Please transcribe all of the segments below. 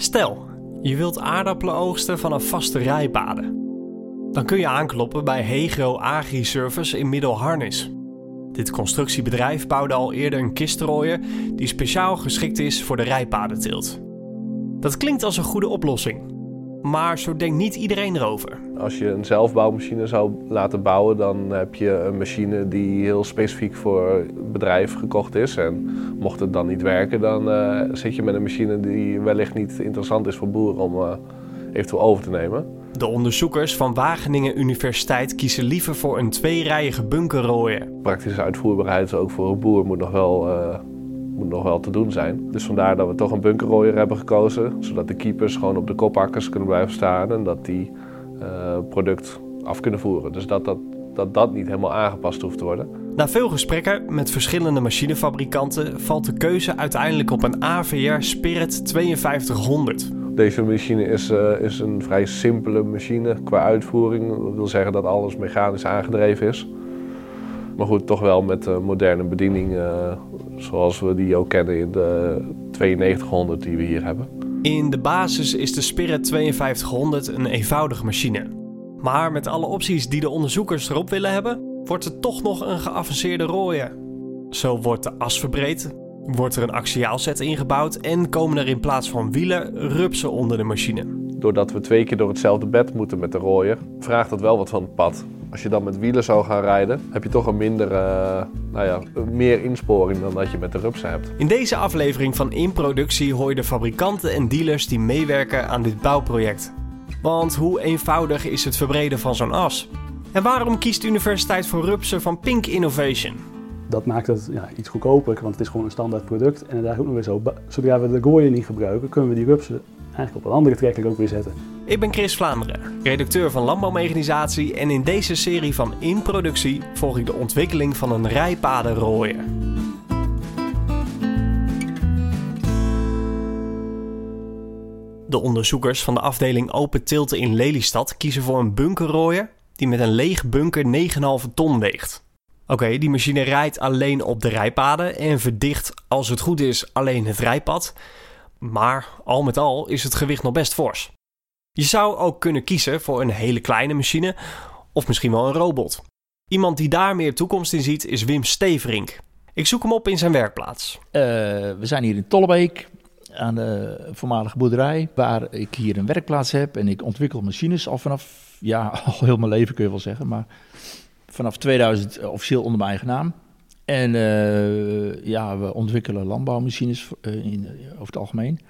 Stel, je wilt aardappelen oogsten vanaf vaste rijpaden. Dan kun je aankloppen bij Hegro Agri Service in Middelharnis. Dit constructiebedrijf bouwde al eerder een kistrooier die speciaal geschikt is voor de rijpadenteelt. Dat klinkt als een goede oplossing, maar zo denkt niet iedereen erover. Als je een zelfbouwmachine zou laten bouwen, dan heb je een machine die heel specifiek voor het bedrijf gekocht is. En mocht het dan niet werken, dan uh, zit je met een machine die wellicht niet interessant is voor boeren om uh, eventueel over te nemen. De onderzoekers van Wageningen Universiteit kiezen liever voor een tweerijige bunkerrooier. Praktische uitvoerbaarheid ook voor een boer moet nog wel, uh, moet nog wel te doen zijn. Dus vandaar dat we toch een bunkerrooier hebben gekozen. Zodat de keepers gewoon op de kopakkers kunnen blijven staan en dat die uh, product af kunnen voeren. Dus dat dat, dat dat niet helemaal aangepast hoeft te worden. Na veel gesprekken met verschillende machinefabrikanten valt de keuze uiteindelijk op een AVR Spirit 5200. Deze machine is, uh, is een vrij simpele machine qua uitvoering. Dat wil zeggen dat alles mechanisch aangedreven is. Maar goed, toch wel met uh, moderne bediening uh, zoals we die ook kennen in de 9200 die we hier hebben. In de basis is de Spirit 5200 een eenvoudige machine. Maar met alle opties die de onderzoekers erop willen hebben, wordt het toch nog een geavanceerde rooier. Zo wordt de as verbreed, wordt er een axiaalset ingebouwd en komen er in plaats van wielen rupsen onder de machine. Doordat we twee keer door hetzelfde bed moeten met de rooier, vraagt dat wel wat van het pad. Als je dan met wielen zou gaan rijden, heb je toch een minder, uh, nou ja, meer insporing dan dat je met de rupsen hebt. In deze aflevering van In Productie hoor je de fabrikanten en dealers die meewerken aan dit bouwproject. Want hoe eenvoudig is het verbreden van zo'n as? En waarom kiest de universiteit voor rupsen van Pink Innovation? Dat maakt het ja, iets goedkoper, want het is gewoon een standaard product. En daar ook nog weer zo, zodra we de gooien niet gebruiken, kunnen we die rupsen eigenlijk op een andere trekker ook weer zetten. Ik ben Chris Vlaanderen, redacteur van Landbouwmechanisatie en in deze serie van In Productie volg ik de ontwikkeling van een rijpadenrooier. De onderzoekers van de afdeling Open Tilten in Lelystad kiezen voor een bunkerrooier die met een leeg bunker 9,5 ton weegt. Oké, die machine rijdt alleen op de rijpaden en verdicht als het goed is alleen het rijpad. Maar al met al is het gewicht nog best fors. Je zou ook kunnen kiezen voor een hele kleine machine of misschien wel een robot. Iemand die daar meer toekomst in ziet is Wim Steverink. Ik zoek hem op in zijn werkplaats. Uh, we zijn hier in Tollebeek aan de voormalige boerderij, waar ik hier een werkplaats heb en ik ontwikkel machines al vanaf, ja, al heel mijn leven kun je wel zeggen, maar vanaf 2000 officieel onder mijn eigen naam. En uh, ja, we ontwikkelen landbouwmachines uh, in, over het algemeen.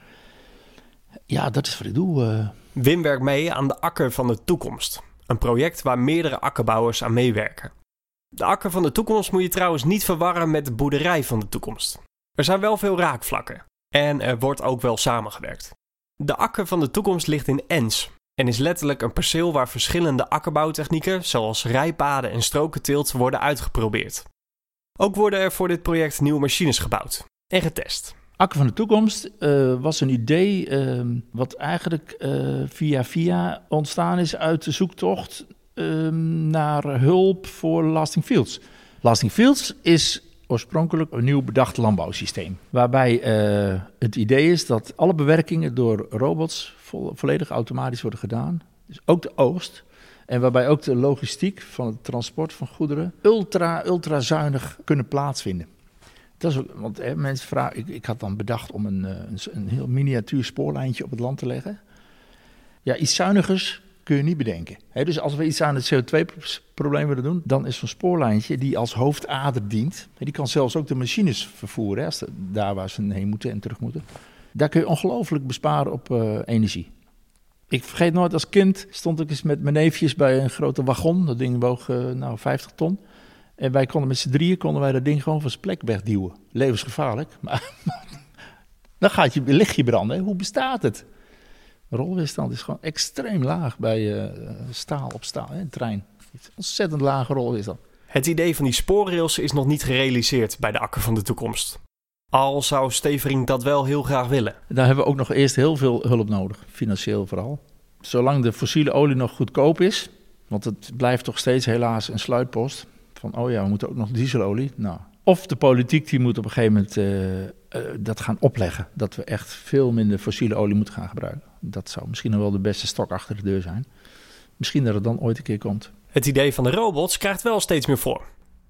Ja, dat is wat ik doe. Wim werkt mee aan de Akker van de Toekomst. Een project waar meerdere akkerbouwers aan meewerken. De Akker van de Toekomst moet je trouwens niet verwarren met de boerderij van de toekomst. Er zijn wel veel raakvlakken. En er wordt ook wel samengewerkt. De Akker van de Toekomst ligt in Ens. En is letterlijk een perceel waar verschillende akkerbouwtechnieken, zoals rijpaden en strokenteelt, worden uitgeprobeerd. Ook worden er voor dit project nieuwe machines gebouwd en getest. Akker van de Toekomst uh, was een idee uh, wat eigenlijk uh, via via ontstaan is uit de zoektocht ehm, naar hulp voor Lasting Fields. Lasting Fields is oorspronkelijk een nieuw bedacht landbouwsysteem. Waarbij het idee is dat alle bewerkingen door robots vo volledig automatisch worden gedaan. Dus ook de oogst en waarbij ook de logistiek van het transport van goederen ultra, ultra zuinig kunnen plaatsvinden. Dat is want hè, mensen vragen, ik, ik, had dan bedacht om een, een, een, heel miniatuur spoorlijntje op het land te leggen. Ja, iets zuinigers kun je niet bedenken. Hè, dus als we iets aan het CO2-probleem willen doen, dan is zo'n spoorlijntje die als hoofdader dient. Die kan zelfs ook de machines vervoeren, hè, daar waar ze heen moeten en terug moeten. Daar kun je ongelooflijk besparen op uh, energie. Ik vergeet nooit, als kind stond ik eens met mijn neefjes bij een grote wagon. Dat ding woog uh, nou 50 ton. En wij konden met z'n drieën konden wij dat ding gewoon van zijn plek wegduwen. Levensgevaarlijk, maar dan gaat je lichtje branden. Hè? Hoe bestaat het? Rolweerstand is gewoon extreem laag bij uh, staal op staal, hè? trein. Ontzettend lage rolweerstand. Het idee van die spoorrails is nog niet gerealiseerd bij de Akker van de Toekomst. Al zou Stevering dat wel heel graag willen. Daar hebben we ook nog eerst heel veel hulp nodig, financieel vooral. Zolang de fossiele olie nog goedkoop is, want het blijft toch steeds helaas een sluitpost. Van oh ja, we moeten ook nog dieselolie. Nou, Of de politiek die moet op een gegeven moment eh, eh, dat gaan opleggen. Dat we echt veel minder fossiele olie moeten gaan gebruiken. Dat zou misschien nog wel de beste stok achter de deur zijn. Misschien dat het dan ooit een keer komt. Het idee van de robots krijgt wel steeds meer vorm.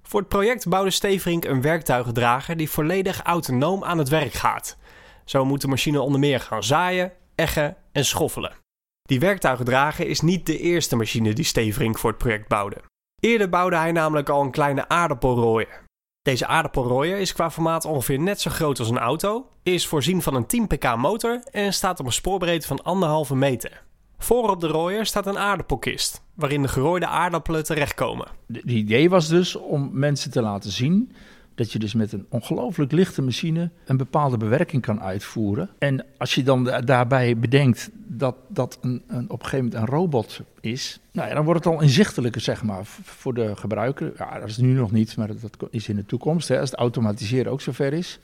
Voor het project bouwde Steverink een werktuigendrager die volledig autonoom aan het werk gaat. Zo moet de machine onder meer gaan zaaien, eggen en schoffelen. Die werktuigendrager is niet de eerste machine die Steverink voor het project bouwde. Eerder bouwde hij namelijk al een kleine aardappelrooier. Deze aardappelrooier is qua formaat ongeveer net zo groot als een auto, is voorzien van een 10 pk motor en staat op een spoorbreedte van 1,5 meter. Voor op de rooier staat een aardappelkist, waarin de gerooide aardappelen terechtkomen. Het idee was dus om mensen te laten zien dat je dus met een ongelooflijk lichte machine een bepaalde bewerking kan uitvoeren. En als je dan daarbij bedenkt dat dat een, een, op een gegeven moment een robot is, nou ja, dan wordt het al inzichtelijker, zeg maar, voor de gebruiker. Ja, dat is nu nog niet, maar dat is in de toekomst, hè, als het automatiseren ook zover is.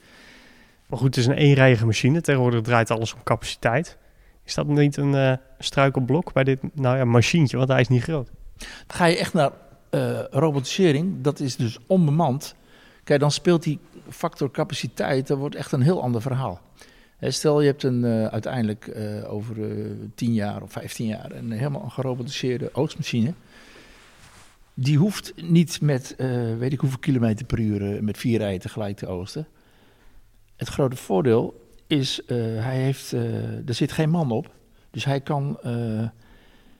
Maar goed, het is een eenrijige machine. Tegenwoordig draait alles om capaciteit. Is dat niet een uh, struikelblok bij dit nou ja, machientje, want hij is niet groot? Dan ga je echt naar uh, robotisering. Dat is dus onbemand. Kijk, dan speelt die factor capaciteit, dat wordt echt een heel ander verhaal. Stel, je hebt een, uh, uiteindelijk uh, over uh, 10 jaar of 15 jaar een helemaal gerobotiseerde oogstmachine. Die hoeft niet met weet ik hoeveel kilometer per uur met vier rijen tegelijk te oogsten. Het grote voordeel is, hij heeft, er zit geen man op. Dus hij kan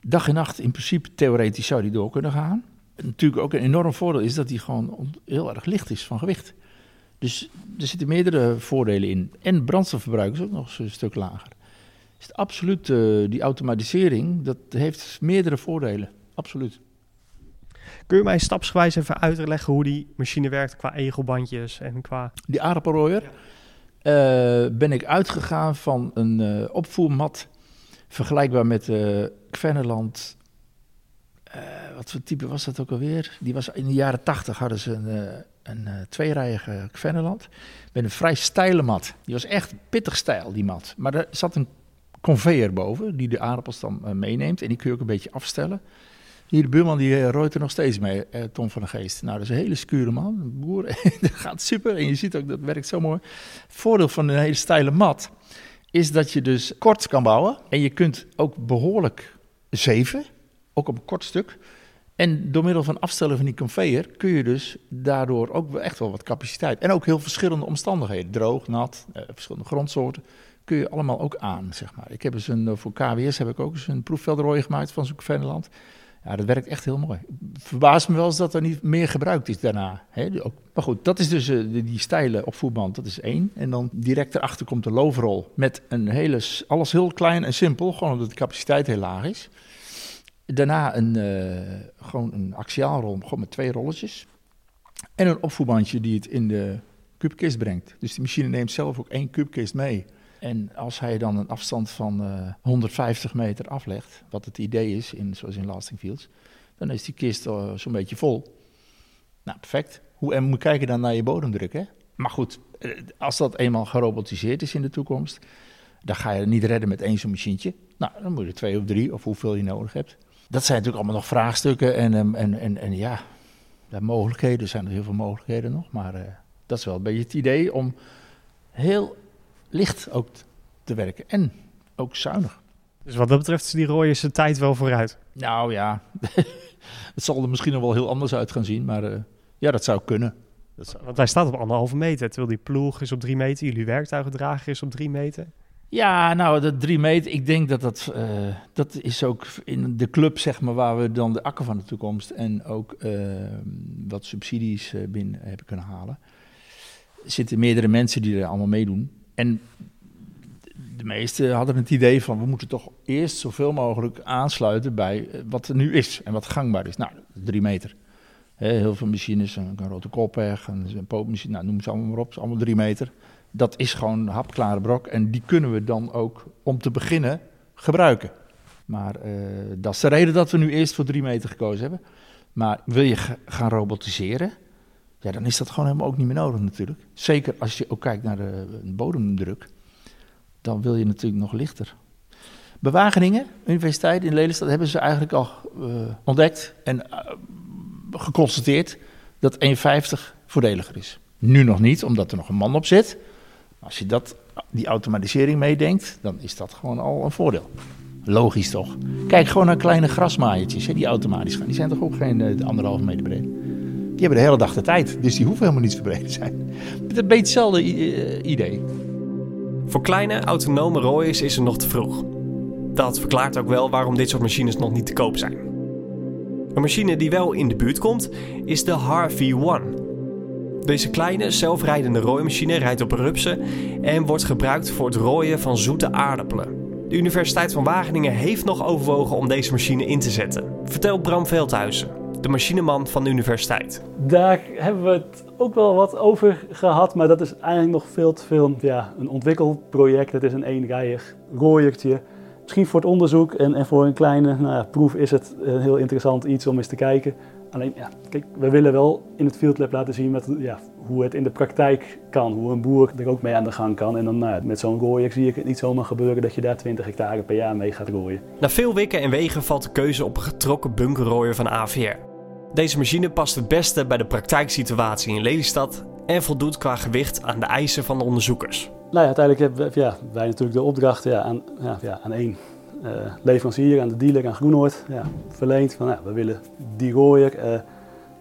dag en nacht in principe theoretisch zou die door kunnen gaan natuurlijk ook een enorm voordeel is dat hij gewoon heel erg licht is van gewicht. Dus er zitten meerdere voordelen in. En brandstofverbruik is ook nog een stuk lager. Dus absoluut, uh, die automatisering, dat heeft meerdere voordelen. Absoluut. Kun je mij stapsgewijs even uitleggen hoe die machine werkt qua egelbandjes en qua... Die aardappelrooier ja. uh, ben ik uitgegaan van een uh, opvoermat vergelijkbaar met de Kvenneland uh, wat voor type was dat ook alweer? Die was in de jaren tachtig hadden ze een, uh, een uh, tweerijige Kvenneland met een vrij steile mat. Die was echt pittig stijl, die mat. Maar er zat een conveyor boven die de aardappels dan meeneemt en die kun je ook een beetje afstellen. Hier, de buurman die rooit er nog steeds mee, Tom van de Geest. Nou, dat is een hele skure man, een boer. dat gaat super en je ziet ook, dat werkt zo mooi. Voordeel van een hele steile mat is dat je dus kort kan bouwen. En je kunt ook behoorlijk zeven ook op een kort stuk. En door middel van afstellen van die conveyor kun je dus daardoor ook echt wel wat capaciteit. En ook heel verschillende omstandigheden. Droog, nat, eh, verschillende grondsoorten. Kun je allemaal ook aan, zeg maar. Ik heb eens een, eh, voor KWS heb ik ook eens een proefveldrooi gemaakt van zo'n Venneland. Ja, dat werkt echt heel mooi. Verbaast me wel eens dat er niet meer gebruikt is daarna. Maar goed, dat is dus uh, die, die steile opvoerband, dat is één. En dan direct erachter komt de loverrol met een hele, alles heel klein en simpel, gewoon omdat de capaciteit heel laag is. Daarna een, uh, gewoon een axiaalrol, gewoon met twee rolletjes. En een opvoerbandje die het in de kubkist brengt. Dus die machine neemt zelf ook één kubkist mee. En als hij dan een afstand van uh, 150 meter aflegt, wat het idee is, in, zoals in Lasting Fields, dan is die kist uh, zo'n beetje vol. Nou, perfect. Hoe, en moet kijken dan naar je bodemdruk, hè? Maar goed, eh, als dat eenmaal gerobotiseerd is in de toekomst, dan ga je het niet redden met één zo'n machientje. Nou, dan moet je twee of drie, of hoeveel je nodig hebt dat zijn natuurlijk allemaal nog vraagstukken en, ehm, en, en, en ja, de mogelijkheden. Er zijn er heel veel mogelijkheden nog, maar uh, dat is wel een beetje het idee om heel licht ook te werken en ook zuinig. Dus wat dat betreft is die rooie zijn tijd wel vooruit. Nou ja, het zal er misschien nog wel heel anders uit gaan zien, maar uh, ja, dat zou kunnen. Dat zou... Want hij staat op anderhalve meter, terwijl die ploeg is op drie meter, jullie werktuigendrager is op drie meter. Ja, nou, dat drie meter, ik denk dat dat, uh, dat is ook in de club, zeg maar, waar we dan de akker van de toekomst en ook uh, wat subsidies uh, binnen hebben kunnen halen. Zitten meerdere mensen die er allemaal meedoen. En de meesten hadden het idee van, we moeten toch eerst zoveel mogelijk aansluiten bij wat er nu is en wat gangbaar is. Nou, drie meter. heel veel machines, een, een rode koppig, een, poopmachine, nou, noem ze allemaal maar op, allemaal drie meter dat is gewoon hapklare brok. En die kunnen we dan ook om te beginnen gebruiken. Maar uh, dat is de reden dat we nu eerst voor drie meter gekozen hebben. Maar wil je gaan robotiseren, ja, dan is dat gewoon helemaal ook niet meer nodig natuurlijk. Zeker als je ook kijkt naar de bodemdruk, dan wil je natuurlijk nog lichter. Bij Wageningen, Universiteit in Lelystad, hebben ze eigenlijk al uh, ontdekt en uh, geconstateerd dat 1,50 voordeliger is. Nu nog niet, omdat er nog een man op zit. Als je dat, die automatisering meedenkt, dan is dat gewoon al een voordeel. Logisch toch? Kijk gewoon naar kleine grasmaaiertjes hè, die automatisch gaan. Die zijn toch ook geen uh, anderhalve meter breed? Die hebben de hele dag de tijd, dus die hoeven helemaal niet verbreed te zijn. Het is een beetje hetzelfde uh, idee. Voor kleine autonome rooiers is er nog te vroeg. Dat verklaart ook wel waarom dit soort machines nog niet te koop zijn. Een machine die wel in de buurt komt is de Harvey One. Deze kleine zelfrijdende rooimachine rijdt op rupsen en wordt gebruikt voor het rooien van zoete aardappelen. De Universiteit van Wageningen heeft nog overwogen om deze machine in te zetten. Vertelt Bram Veldhuizen, de machineman van de universiteit. Daar hebben we het ook wel wat over gehad, maar dat is eigenlijk nog veel te veel ja, een ontwikkelproject. Het is een eenrijig rooiertje. Misschien voor het onderzoek en, en voor een kleine nou ja, proef is het een heel interessant iets om eens te kijken. Alleen, ja, kijk, we willen wel in het Field Lab laten zien met, ja, hoe het in de praktijk kan, hoe een boer er ook mee aan de gang kan. En dan nou, met zo'n rooier zie ik het niet zomaar gebeuren dat je daar 20 hectare per jaar mee gaat rooien. Na veel wikken en wegen valt de keuze op een getrokken bunkerrooier van AVR. Deze machine past het beste bij de praktijksituatie in Lelystad en voldoet qua gewicht aan de eisen van de onderzoekers. Nou ja, uiteindelijk hebben ja, wij natuurlijk de opdracht ja, aan, ja, aan één leverancier, aan de dealer, aan Groenoord, ja, verleend. Van, nou, we willen die rooier.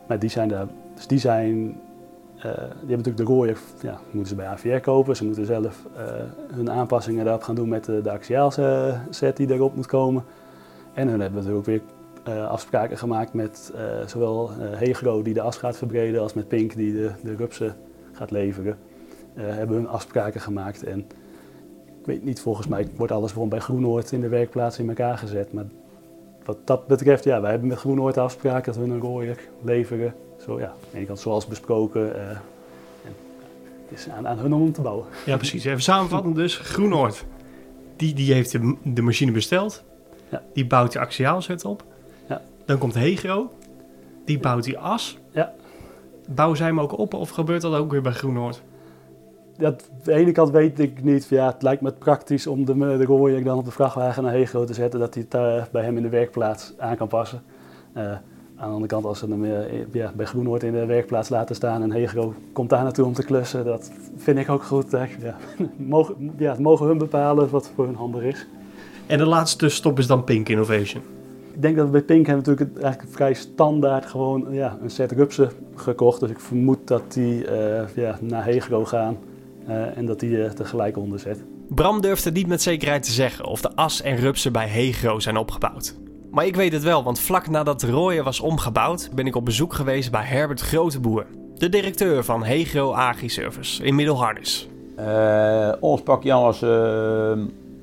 Maar die zijn, daar, dus die zijn uh, die hebben natuurlijk de rooier, ja, moeten ze bij AVR kopen. Ze moeten zelf hun aanpassingen daarop gaan doen met de, de axiaalset die erop moet komen. En hun hebben natuurlijk ook weer afspraken gemaakt met zowel Hegro die de as gaat verbreden als met Pink die de, de rupsen gaat leveren. hebben hun afspraken gemaakt en weet niet, volgens mij wordt alles gewoon bij Groenoord in de werkplaats in elkaar gezet. Maar wat dat betreft, ja, wij hebben met Groenoord afspraken dat we een rooier leveren zo, ja, aan de ene kant zoals besproken. Uh, het is aan, aan hun om te bouwen. Ja, precies. Even samenvatten dus. Groenoord, die, die heeft de, de machine besteld. Ja. Die bouwt de axiaalzet op. Ja. Dan komt Hegro. Die bouwt die as. Ja. Bouwen zij hem ook op of gebeurt dat ook weer bij Groenoord? Dat, aan de ene kant weet ik niet. Ja, het lijkt me praktisch om de, de rooier dan op de vrachtwagen naar Hegro te zetten. Dat hij het uh, bij hem in de werkplaats aan kan passen. Uh, aan de andere kant, als ze hem eh, ja, bij Groenhoort in de werkplaats laten staan en Hegro komt daar naartoe om te klussen, dat vind ik ook goed. Ja, mogen, ja, het mogen hun bepalen wat voor hun handig is. En de laatste stop is dan Pink Innovation. Ik denk dat we bij Pink hebben natuurlijk eigenlijk vrij standaard gewoon ja, een set rupsen gekocht. Dus ik vermoed dat die uh, ja, naar Hegro gaan uh, en dat die uh, tegelijk onder zet. Bram durfde niet met zekerheid te zeggen of de as en rupsen bij Hegro zijn opgebouwd. Maar ik weet het wel, want vlak nadat de rooier was omgebouwd, ben ik op bezoek geweest bij Herbert Groteboer, de directeur van Hegro Agri-Service in Middelhardis. Uh, ons pakje was, uh,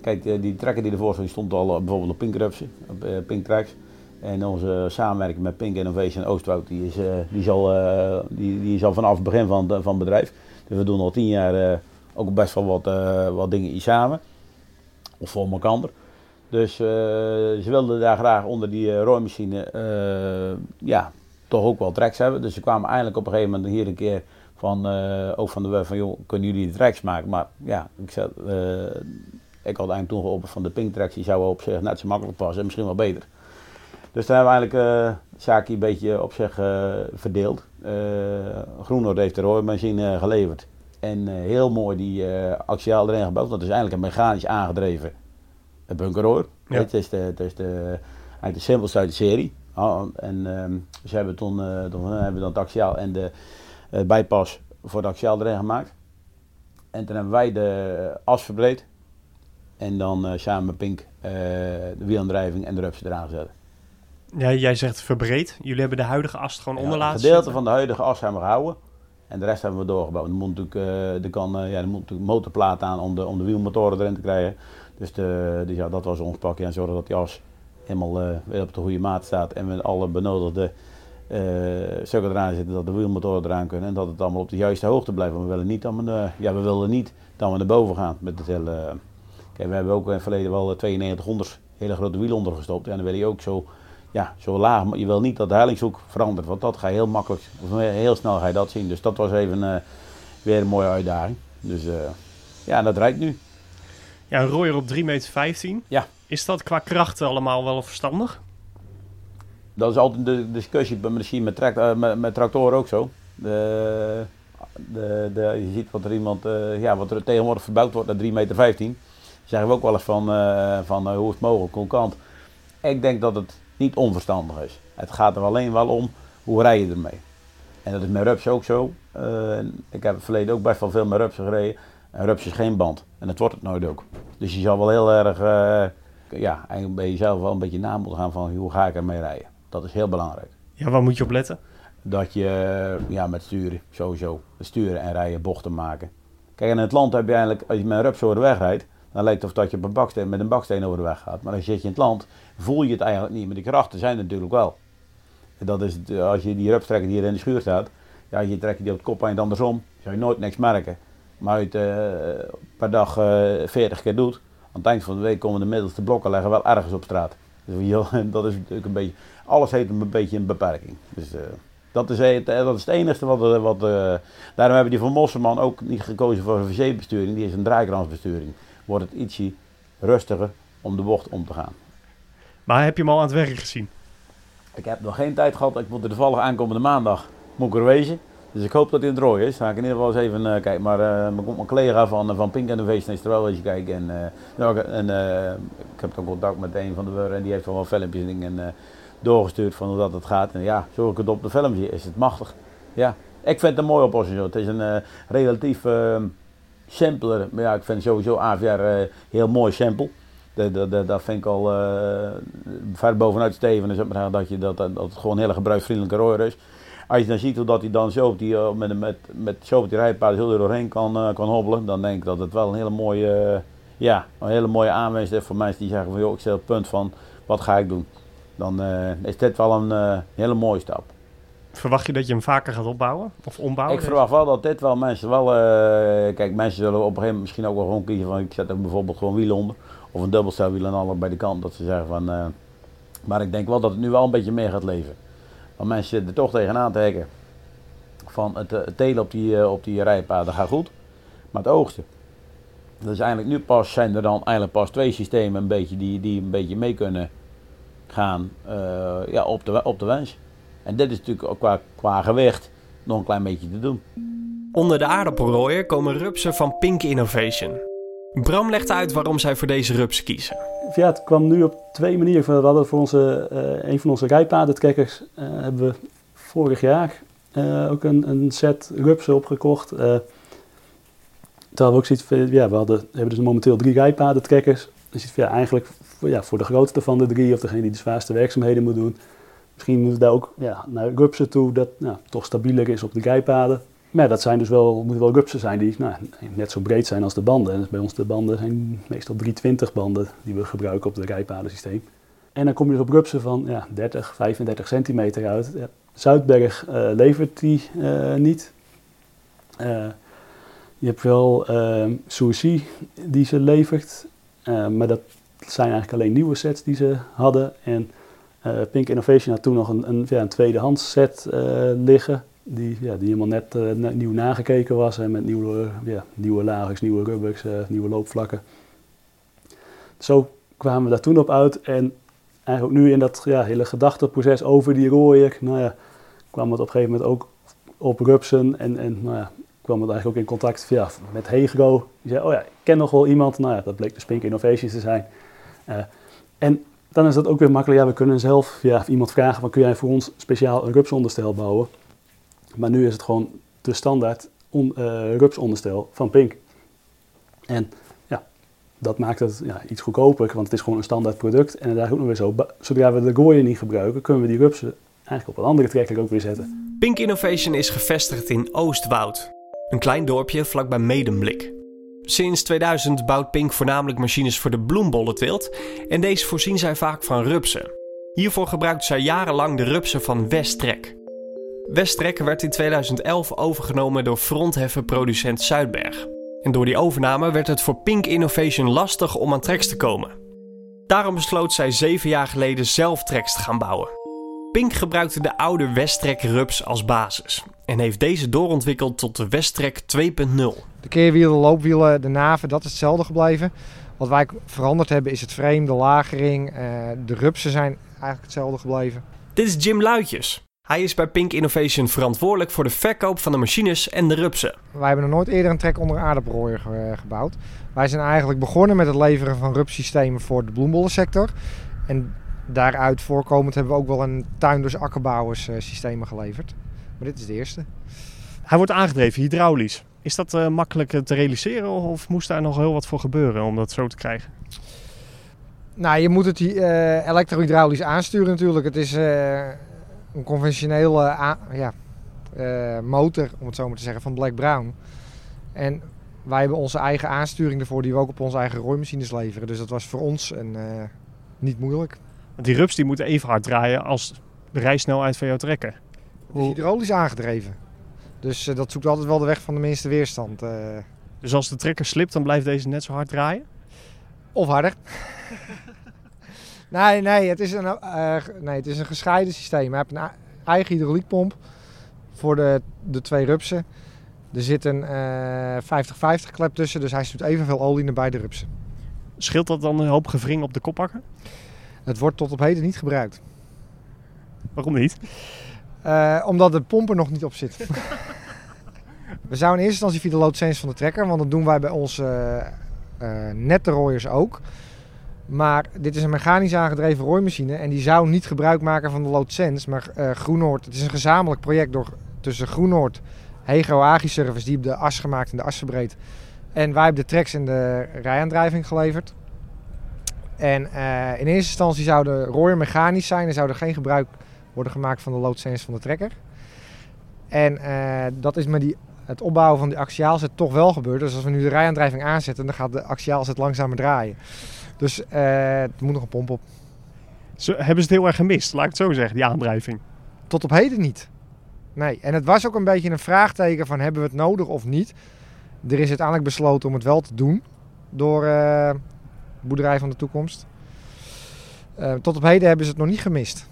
kijk, die trekker die ervoor stond, stond al bijvoorbeeld op Pink Rupsen, op uh, Pink Tracks. En onze samenwerking met Pink Innovation Oostwoud, die is, die is, al, die, die is al vanaf het begin van, van het bedrijf. Dus we doen al tien jaar ook best wel wat, wat dingen samen. Of voor elkaar. Dus uh, ze wilden daar graag onder die rooimachine ja, toch ook wel tracks hebben. Dus ze kwamen eindelijk op een gegeven moment hier een keer van, ook van de web van joh, kunnen jullie de tracks maken? Maar ja, ik, zat, ik had eigenlijk toen geopend van de pink tracks, die zouden op zich net zo makkelijk passen en misschien wel beter. Dus toen hebben we eigenlijk de zaakje een beetje op zich verdeeld. Groenhoord heeft de rooimachine geleverd. En heel mooi die axiaal erin gebouwd. Dat is eigenlijk een mechanisch aangedreven bunkerroor. Ja. Het is, de, het is de, eigenlijk de simpelste uit de serie. Oh, en um, dus hebben toen, uh, toen hebben we dan het axiaal en de uh, bijpas voor de axiaal erin gemaakt. En toen hebben wij de as verbreed. En dan samen met Pink de wielaandrijving en de rups eraan gezet. Ja, jij zegt verbreed. Jullie hebben de huidige as gewoon ja, onder laten Een gedeelte van de huidige as hebben we gehouden. En de rest hebben we doorgebouwd. Er moet natuurlijk, er kan, ja, er moet natuurlijk motorplaat aan om de, om de wielmotoren erin te krijgen. Dus, de, dus ja, dat was ons pakje. En zorgen dat die as helemaal uh, weer op de goede maat staat. En met alle benodigde uh, stukken eraan zitten. Dat de wielmotoren eraan kunnen. En dat het allemaal op de juiste hoogte blijft. Want we willen niet dat we, uh, ja, we willen niet dat we naar boven gaan met het hele... Kijk, we hebben ook in het verleden wel 9200 hele grote wielen ondergestopt. En dan wil je ook zo, ja, zo laag. Maar je wil niet dat de heilingshoek verandert. Want dat ga je heel makkelijk, of heel snel ga je dat zien. Dus dat was even weer een mooie uitdaging. Dus ja, dat rijdt nu. Ja, een rooier op 3,15 meter. Ja. Is dat qua krachten allemaal wel verstandig? Dat is altijd de discussie misschien met, tract, uh, met, met tractoren ook zo. De, de, de, je ziet wat er iemand, eh, ja, wat er tegenwoordig verbouwd wordt naar 3,15 meter. 15. Zeggen we ook wel eens van, eh, van hoe is het mogelijk, hoe kant. Ik denk dat het niet onverstandig is. Het gaat er alleen wel om hoe rij je ermee. En dat is met rups ook zo. ik heb in het verleden ook best wel veel met rups gereden. En rups is geen band. En dat wordt het nooit ook. Dus je zal wel heel erg, ja, eigenlijk bij jezelf wel een beetje na moeten gaan van hoe ga ik ermee rijden. Dat is heel belangrijk. Ja, waar moet je op letten? Dat je ja, met sturen, sowieso. Sturen en rijden, bochten maken. Kijk, in het land heb je eigenlijk, als je met een rups over de weg rijdt, dan lijkt het of dat je een baksteen, met een baksteen over de weg gaat. Maar als je zit in het land, voel je het eigenlijk niet. Maar de krachten zijn natuurlijk wel. En dat is, als je die rupstrekker die hier in de schuur staat, ja, je trekt die op het kop en andersom, zou je nooit niks merken. Maar als je het per dag uh, eh, 40 keer doet, aan het eind van de week komen de middelste blokken leggen wel ergens op straat. Dus dat is natuurlijk een beetje, alles heeft een beetje een beperking. Dus uh, dat is, het, dat is het enige wat. wat daarom hebben die van Mosselman ook niet gekozen voor een VC-besturing, die is een draaikransbesturing. Wordt het ietsje rustiger om de bocht om te gaan. Maar heb je hem al aan het werk gezien? Ik heb nog geen tijd gehad. Ik moet er toevallig aankomende maandag moet ik er wezen. Dus ik hoop dat hij in het rooi is. Ga ik in ieder geval eens even uh, kijken. Maar uh, mijn collega van, van Pink Innovation is er wel eens kijken. En, uh, nou, en ik heb ook contact met een van de wurren en die heeft wel filmpjes en dingen doorgestuurd van hoe dat het gaat. En ja, zo ik het op de filmpje is het machtig. Ja, ik vind het een mooie oplossing. Het is een relatief simpeler, maar ja, ik vind sowieso AVR heel mooi simpel. Dat vind ik al ver bovenuit Steven, dat, je, dat, dat het gewoon een hele gebruiksvriendelijke roer is als je dan ziet hoe dat hij dan zo op die, uh, met, met, met, zo die rijpaard heel doorheen kan, kan hobbelen, dan denk ik dat het wel een hele mooie, ja, een hele mooie aanwijzing is voor mensen die zeggen van joh, ik stel het punt van wat ga ik doen. Dan is dit wel een hele mooie stap. Verwacht je dat je hem vaker gaat opbouwen of ombouwen? Ik verwacht wel dat dit wel mensen wel. kijk, mensen zullen op een gegeven moment misschien ook wel gewoon kiezen van ik zet er bijvoorbeeld gewoon wielen onder. Of een dubbelstelwiel en alle bij de kant. Dat ze zeggen van. maar ik denk wel dat het nu wel een beetje meer gaat leven. Want mensen zitten er toch tegenaan te hekken. Van het, het telen op die, eh, op die rijpaden gaat goed. Maar het oogsten. Dus eigenlijk nu pas zijn er dan eigenlijk pas twee systemen een beetje die, die een beetje mee kunnen gaan ja, op, de, op de wens. En dit is natuurlijk ook qua, qua gewicht nog een klein beetje te doen. Onder de aardappelrooier komen rupsen van Pink Innovation. Bram legt uit waarom zij voor deze rups kiezen. Ja, het kwam nu op twee manieren. We hadden voor onze, uh, een van onze rijpadentrekkers uh, hebben we vorig jaar uh, ook een, een, set rupsen opgekocht. hadden we ook zoiets van, ja, we hadden, hebben dus momenteel drie rijpadentrekkers. Dus ja, eigenlijk voor, ja, voor de grootste van de drie, of degene die de zwaarste werkzaamheden moet doen. Misschien moeten we daar ook ja, naar rupsen toe, dat nou, toch stabieler is op de rijpaden. Maar dat zijn dus wel, moeten wel rupsen zijn die nou, net zo breed zijn als de banden. En bij ons de banden zijn meestal 320 banden die we gebruiken op het rijpadensysteem. En dan kom je dus op rupsen van ja, 30, 35 centimeter uit. Ja, Zuidberg uh, levert die uh, niet. Uh, je hebt wel uh, die ze levert. maar dat zijn eigenlijk alleen nieuwe sets die ze hadden. En Pink Innovation had toen nog een, een, ja, een tweedehands set liggen die, ja, die helemaal net uh, nieuw nagekeken was en met nieuwe, ja, nieuwe lagers, nieuwe rubbers, nieuwe loopvlakken. Zo kwamen we daar toen op uit en eigenlijk nu in dat ja, hele gedachteproces over die rooier, nou ja, kwam het op een gegeven moment ook op rupsen en, en nou ja, kwam het eigenlijk ook in contact met Hegro. Die zei, oh ja, ik ken nog wel iemand, nou ja, dat bleek de Spink Innovations te zijn. En dan is dat ook weer makkelijk, ja, we kunnen zelf ja, iemand vragen, van, kun jij voor ons speciaal een rupsonderstel bouwen? Maar nu is het gewoon de standaard on, uh, rupsonderstel van Pink. En ja, dat maakt het ja, iets goedkoper, want het is gewoon een standaard product. En daar ook nog weer zo, zodra we de gooien niet gebruiken, kunnen we die rupsen eigenlijk op een andere trekker ook weer zetten. Pink Innovation is gevestigd in Oostwoud, een klein dorpje vlakbij Medemblik. Sinds 2000 bouwt Pink voornamelijk machines voor de bloembollenteelt en deze voorzien zij vaak van rupsen. Hiervoor gebruikten zij jarenlang de rupsen van Westtrek. Westtrek werd in 2011 overgenomen door fronthefferproducent Zuidberg. En door die overname werd het voor Pink Innovation lastig om aan tracks te komen. Daarom besloot zij zeven jaar geleden zelf tracks te gaan bouwen. Pink gebruikte de oude Westtrek Rups als basis en heeft deze doorontwikkeld tot de Westtrek 2.0. De keerwielen, de loopwielen, de naven, dat is hetzelfde gebleven. Wat wij veranderd hebben is het frame, de lagering, eh, de rupsen zijn eigenlijk hetzelfde gebleven. Dit is Jim Luitjes. Hij is bij Pink Innovation verantwoordelijk voor de verkoop van de machines en de rupsen. Wij hebben nog nooit eerder een trek onder aardappelrooier ge- gebouwd. Wij zijn eigenlijk begonnen met het leveren van rupsystemen voor de bloembollensector. En daaruit voorkomend hebben we ook wel een tuinders akkerbouwers eh, systemen geleverd. Maar dit is de eerste. Hij wordt aangedreven hydraulisch. Is dat eh, makkelijk eh, te realiseren of moest daar nog heel wat voor gebeuren om dat zo te krijgen? Nou, je moet het eh elektrohydraulisch aansturen natuurlijk. Het is een conventionele ja, motor, om het zo maar te zeggen, van Black Brown. En wij hebben onze eigen aansturing ervoor die we ook op onze eigen rooimachines leveren. Dus dat was voor ons een, niet moeilijk. Want die rups die moeten even hard draaien als de rijsnelheid van jouw trekker. Is hydraulisch aangedreven. Dus eh, dat zoekt altijd wel de weg van de minste weerstand. eh, Dus als de trekker slipt, dan blijft deze net zo hard draaien? Of harder. nee, nee, het is een, eh, nee, het is een gescheiden systeem. Hij heeft een eigen hydrauliekpomp voor de, de twee rupsen. Er zit een eh 50-50 klep tussen, dus hij stuurt evenveel olie naar beide rupsen. Scheelt dat dan een hoop gewring op de koppakker? Het wordt tot op heden niet gebruikt. Waarom niet? Eh, omdat de pomp er nog niet op zit. we zouden in eerste instantie via de loodsense van de trekker, want dat doen wij bij onze eh, nette rooiers ook. Maar dit is een mechanisch aangedreven rooimachine en die zou niet gebruik maken van de loodsense. Maar eh Groenoord, het is een gezamenlijk project door, tussen Groenoord, Hego Agri-Service, die hebben de as gemaakt en de as verbreed. En wij hebben de tracks en de rijaandrijving geleverd. En eh, in eerste instantie zou de rooier mechanisch zijn en zou er geen gebruik worden gemaakt van de loodsense van de trekker. En eh, dat is met die, het opbouwen van die axiaalzet toch wel gebeurd. Dus als we nu de rijaandrijving aanzetten, dan gaat de axiaalzet langzamer draaien. Dus eh, er moet nog een pomp op. Ze, hebben ze het heel erg gemist, laat ik het zo zeggen, die aandrijving. Tot op heden niet. Nee, en het was ook een beetje een vraagteken van hebben we het nodig of niet. Er is uiteindelijk besloten om het wel te doen door eh Boerderij van de Toekomst. Eh, tot op heden hebben ze het nog niet gemist.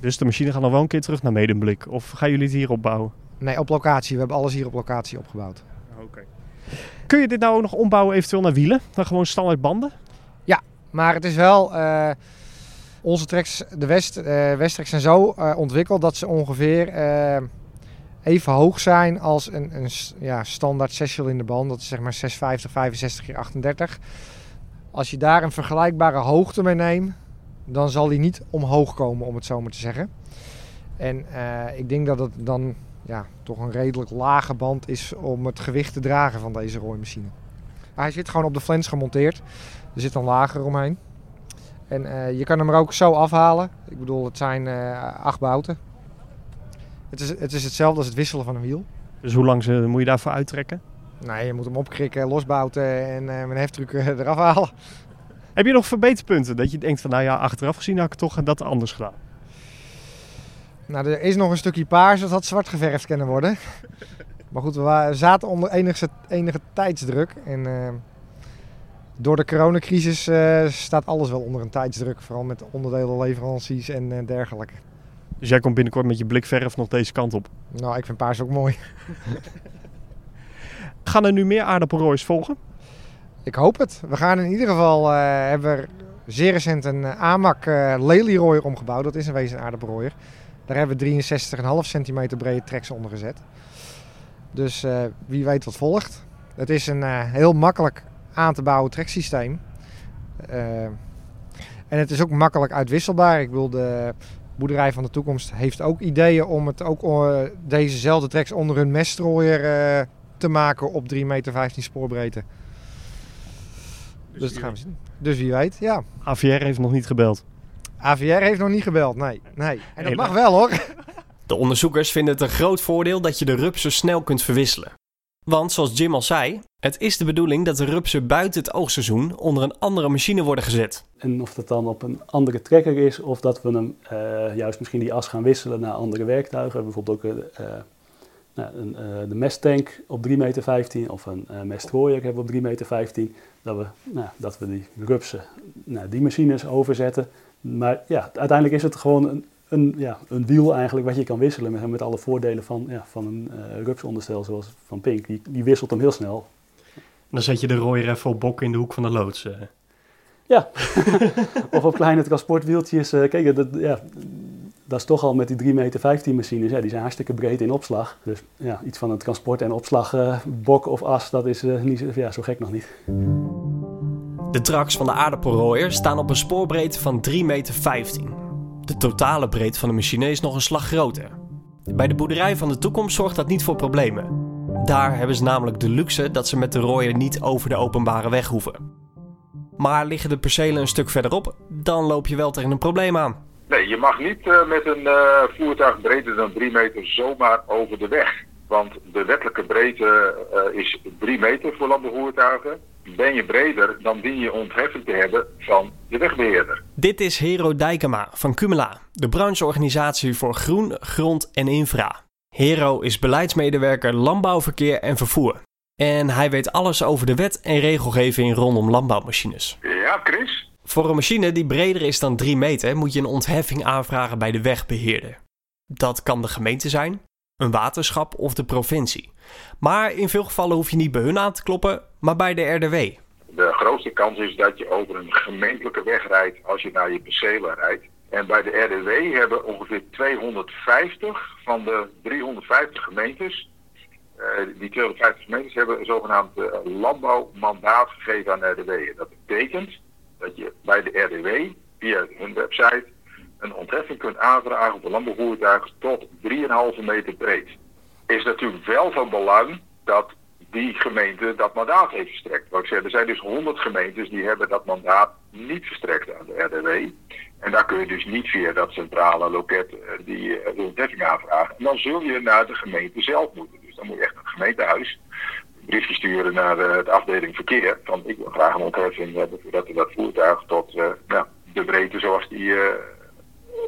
Dus de machine gaat nog wel een keer terug naar Medemblik. Of gaan jullie het hier opbouwen? Nee, op locatie. We hebben alles hier op locatie opgebouwd. Oké. Kun je dit nou ook nog ombouwen eventueel naar wielen? Dan gewoon standaard banden? Maar het is wel. eh, onze tracks, de West, Westtracks zijn zo ontwikkeld dat ze ongeveer even hoog zijn als een, een ja, standaard 6 in de band. Dat is zeg maar 650, 65 keer 38. Als je daar een vergelijkbare hoogte mee neemt, dan zal die niet omhoog komen, om het zo maar te zeggen. En eh, ik denk dat het dan ja, toch een redelijk lage band is om het gewicht te dragen van deze rooimachine. Hij zit gewoon op de flens gemonteerd. Er zit een lager omheen. En eh, je kan hem er ook zo afhalen. Ik bedoel, het zijn eh, acht bouten. Het is, het is hetzelfde als het wisselen van een wiel. Dus hoe lang moet je daarvoor uittrekken? Nee, je moet hem opkrikken, losbouten en eh, met een heftruck eh, eraf halen. Heb je nog verbeterpunten? Dat je denkt van nou ja, achteraf gezien had ik toch dat anders gedaan. Nou, er is nog een stukje paars dat had zwart geverfd kunnen worden. Maar goed, we zaten onder enige, enige tijdsdruk. En eh, door de coronacrisis staat alles wel onder een tijdsdruk. Vooral met onderdelenleveranties en dergelijke. Dus jij komt binnenkort met je blikverf nog deze kant op. Nou, ik vind paars ook mooi. Gaan er nu meer aardappelroois volgen? Ik hoop het. We gaan in ieder geval, eh, hebben zeer recent een eh, AMAC eh lelyrooier omgebouwd. Dat is een wezen aardappelrooier. Daar hebben we 63,5 centimeter brede tracks onder gezet. Dus wie weet wat volgt. Het is een heel makkelijk aan te bouwen treksysteem. En het is ook makkelijk uitwisselbaar. Ik bedoel, de boerderij van de toekomst heeft ook ideeën om het ook dezezelfde tracks onder hun mestrooier eh, te maken op 3,15 meter spoorbreedte. Dus, dat gaan we zien. Dus wie weet, ja. AVR heeft nog niet gebeld. AVR heeft nog niet gebeld, nee. nee. En dat mag wel hoor. De onderzoekers vinden het een groot voordeel dat je de rupsen snel kunt verwisselen. Want zoals Jim al zei, het is de bedoeling dat de rupsen buiten het oogseizoen onder een andere machine worden gezet. En of dat dan op een andere trekker is, of dat we hem eh, juist misschien die as gaan wisselen naar andere werktuigen. Bijvoorbeeld ook eh, eh, nou, een, eh, de mesttank op 3,15 meter of een uh, mestrooier hebben we op 3,15 meter. Dat we, nou, dat we die rupsen naar die machines overzetten. Maar ja, uiteindelijk is het gewoon een, een, ja, een wiel eigenlijk wat je kan wisselen met, met alle voordelen van, ja, van een uh, rupsonderstel zoals van Pink. Die, die wisselt hem heel snel. Dan zet je de rooier even op bok in de hoek van de loods. eh. Ja, of op kleine transportwieltjes. Uh, kijk, dat, ja, dat is toch al met die 3 meter 15 machines, ja, die zijn hartstikke breed in opslag. Dus ja, iets van een transport- en opslagbok of as, dat is uh, niet, ja, zo gek nog niet. De traks van de aardappelrooier staan op een spoorbreedte van 3 meter 15. De totale breedte van de machine is nog een slag groter. Bij de boerderij van de toekomst zorgt dat niet voor problemen. Daar hebben ze namelijk de luxe dat ze met de rooier niet over de openbare weg hoeven. Maar liggen de percelen een stuk verderop, dan loop je wel tegen een probleem aan. Nee, je mag niet uh, met een uh, voertuig breder dan 3 meter zomaar over de weg. Want de wettelijke breedte uh, is 3 meter voor landbouwvoertuigen. Ben je breder, dan dien je ontheffing te hebben van de wegbeheerder. Dit is Hero Dijkema van Cumula, de brancheorganisatie voor groen, grond en infra. Hero is beleidsmedewerker landbouwverkeer en vervoer. En hij weet alles over de wet en regelgeving rondom landbouwmachines. Ja, Chris? Voor een machine die breder is dan 3 meter moet je een ontheffing aanvragen bij de wegbeheerder. Dat kan de gemeente zijn, een waterschap of de provincie. Maar in veel gevallen hoef je niet bij hun aan te kloppen, maar bij de RDW. De grootste kans is dat je over een gemeentelijke weg rijdt als je naar je percelen rijdt. En bij de RDW hebben ongeveer 250 van de 350 gemeentes, uh, die 250 gemeentes hebben een zogenaamd uh, landbouwmandaat gegeven aan de RDW. Dat betekent dat je bij de RDW via hun website een ontheffing kunt aanvragen voor landbouwvoertuigen tot 3,5 meter breed. Is natuurlijk wel van belang dat die gemeente dat mandaat heeft verstrekt. Wat ik er zijn dus 100 gemeentes die hebben dat mandaat niet verstrekt aan de RDW. En daar kun je dus niet via dat centrale loket die de ontheffing aanvragen. En dan zul je naar de gemeente zelf moeten. Dus dan moet je echt naar het gemeentehuis een briefje sturen naar de, de afdeling verkeer. Van ik wil graag een ontheffing hebben voordat dat voertuig tot uh, nou, de breedte zoals die uh,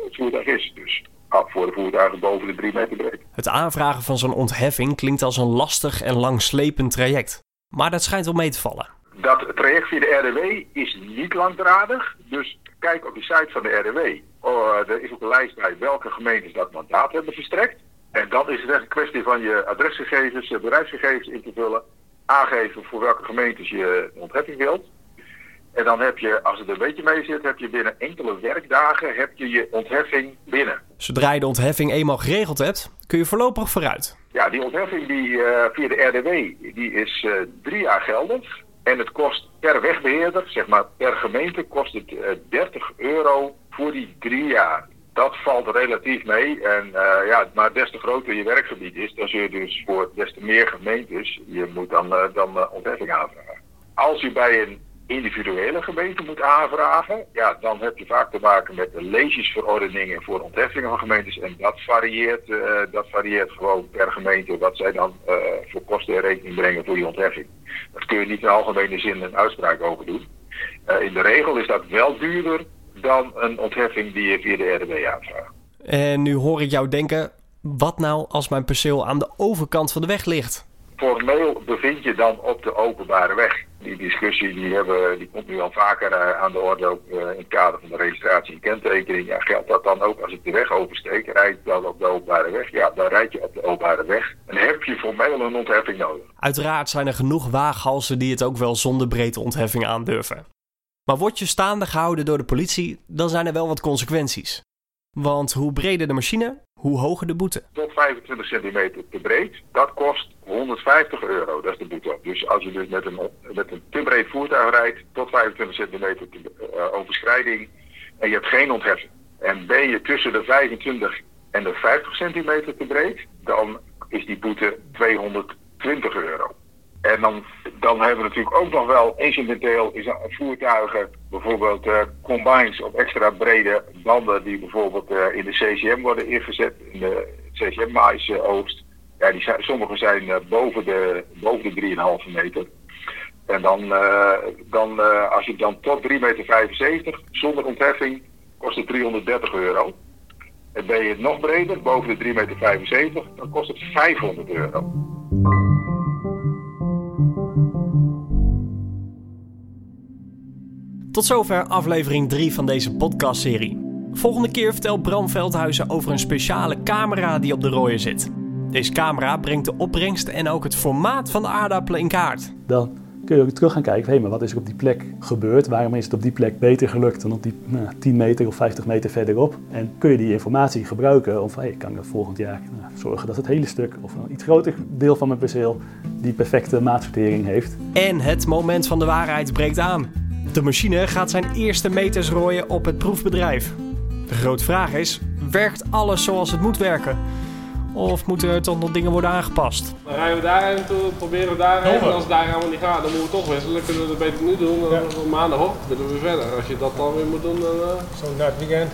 het voertuig is. Dus voor de voertuigen boven de 3 meter breed. Het aanvragen van zo'n ontheffing klinkt als een lastig en langslepend traject. Maar dat schijnt wel mee te vallen. Dat traject via de RDW is niet langdradig. Dus kijk op de site van de RDW. Oh, er is ook een lijst bij welke gemeentes dat mandaat hebben verstrekt. En dan is het echt een kwestie van je adresgegevens, je bedrijfsgegevens in te vullen. Aangeven voor welke gemeentes je ontheffing wilt. En dan heb je, als het een beetje mee zit, heb je binnen enkele werkdagen heb je, je ontheffing binnen. Zodra je de ontheffing eenmaal geregeld hebt, kun je voorlopig vooruit. Ja, die ontheffing die, uh, via de RDW die is uh, drie jaar geldig. En het kost per wegbeheerder, zeg maar per gemeente, kost het uh, 30 euro voor die drie jaar. Dat valt relatief mee. En uh, ja, maar des te groter je werkgebied is, dan zul je dus voor des te meer gemeentes, je moet dan, uh, dan uh, ontheffing aanvragen. Als je bij een individuele gemeente moet aanvragen, ja, dan heb je vaak te maken met de leesjesverordeningen voor ontheffingen van gemeentes. En dat varieert, dat varieert gewoon per gemeente wat zij dan voor kosten in rekening brengen voor die ontheffing. Dat kun je niet in algemene zin een uitspraak over doen. In de regel is dat wel duurder dan een ontheffing die je via de RDW aanvraagt. En nu hoor ik jou denken, wat nou als mijn perceel aan de overkant van de weg ligt? Formeel bevind je dan op de openbare weg. Die discussie die hebben, die komt nu al vaker uh, aan de orde ook uh, in het kader van de registratie en kentekening. Ja, geldt dat dan ook als ik de weg oversteek, rijd ik dan op de openbare weg? Ja, dan rijd je op de openbare weg. En heb je formeel een ontheffing nodig. Uiteraard zijn er genoeg waaghalsen die het ook wel zonder breedte ontheffing aandurven. Maar word je staande gehouden door de politie, dan zijn er wel wat consequenties. Want hoe breder de machine, hoe hoger de boete. Tot 25 centimeter te breed, dat kost 150 euro, dat is de boete. Dus als je dus met een, met een te breed voertuig rijdt, tot 25 centimeter te, uh, overschrijding, en je hebt geen ontheffing. En ben je tussen de 25 en de 50 centimeter te breed, dan is die boete 220 euro. En dan, dan hebben we natuurlijk ook nog wel incidenteel is voertuigen, bijvoorbeeld uh, combines op extra brede banden die bijvoorbeeld uh, in de CCM worden ingezet, in de CCM mais oogst. Ja, die zijn, sommige zijn uh, boven de, boven de 3,5 meter. En dan, dan als je dan tot 3,75 meter zonder ontheffing kost het 330 euro. En ben je nog breder, boven de 3,75 meter, dan kost het 500 euro. Tot zover aflevering 3 van deze podcastserie. Volgende keer vertelt Bram Veldhuizen over een speciale camera die op de rooier zit. Deze camera brengt de opbrengst en ook het formaat van de aardappelen in kaart. Dan kun je ook terug gaan kijken, hé, hey, maar wat is er op die plek gebeurd? Waarom is het op die plek beter gelukt dan op die nou, 10 meter of 50 meter verderop? En kun je die informatie gebruiken om van, hey, kan ik volgend jaar nou, zorgen dat het hele stuk of een iets groter deel van mijn perceel die perfecte maatsortering heeft. En het moment van de waarheid breekt aan. De machine gaat zijn eerste meters rooien op het proefbedrijf. De grote vraag is, werkt alles zoals het moet werken? Of moeten er toch nog dingen worden aangepast? Dan rijden we daarheen toe, proberen we daarheen. En als het daar helemaal niet gaat, dan moeten we toch wisselen. Dan kunnen we het beter nu doen. Dan ja. maandag willen we weer verder. Als je dat dan weer moet doen, dan... Uh... Zo na het weekend.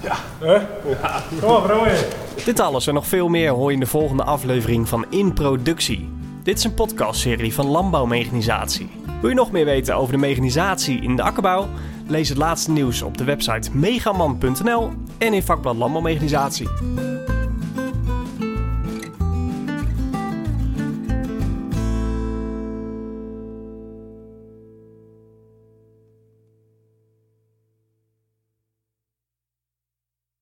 Ja. Huh? Ja. Kom op, rooien. Dit alles en nog veel meer hoor je in de volgende aflevering van In Productie. Dit is een podcastserie van Landbouwmechanisatie. Wil je nog meer weten over de mechanisatie in de akkerbouw? Lees het laatste nieuws op de website megaman.nl en in vakblad Landbouwmechanisatie.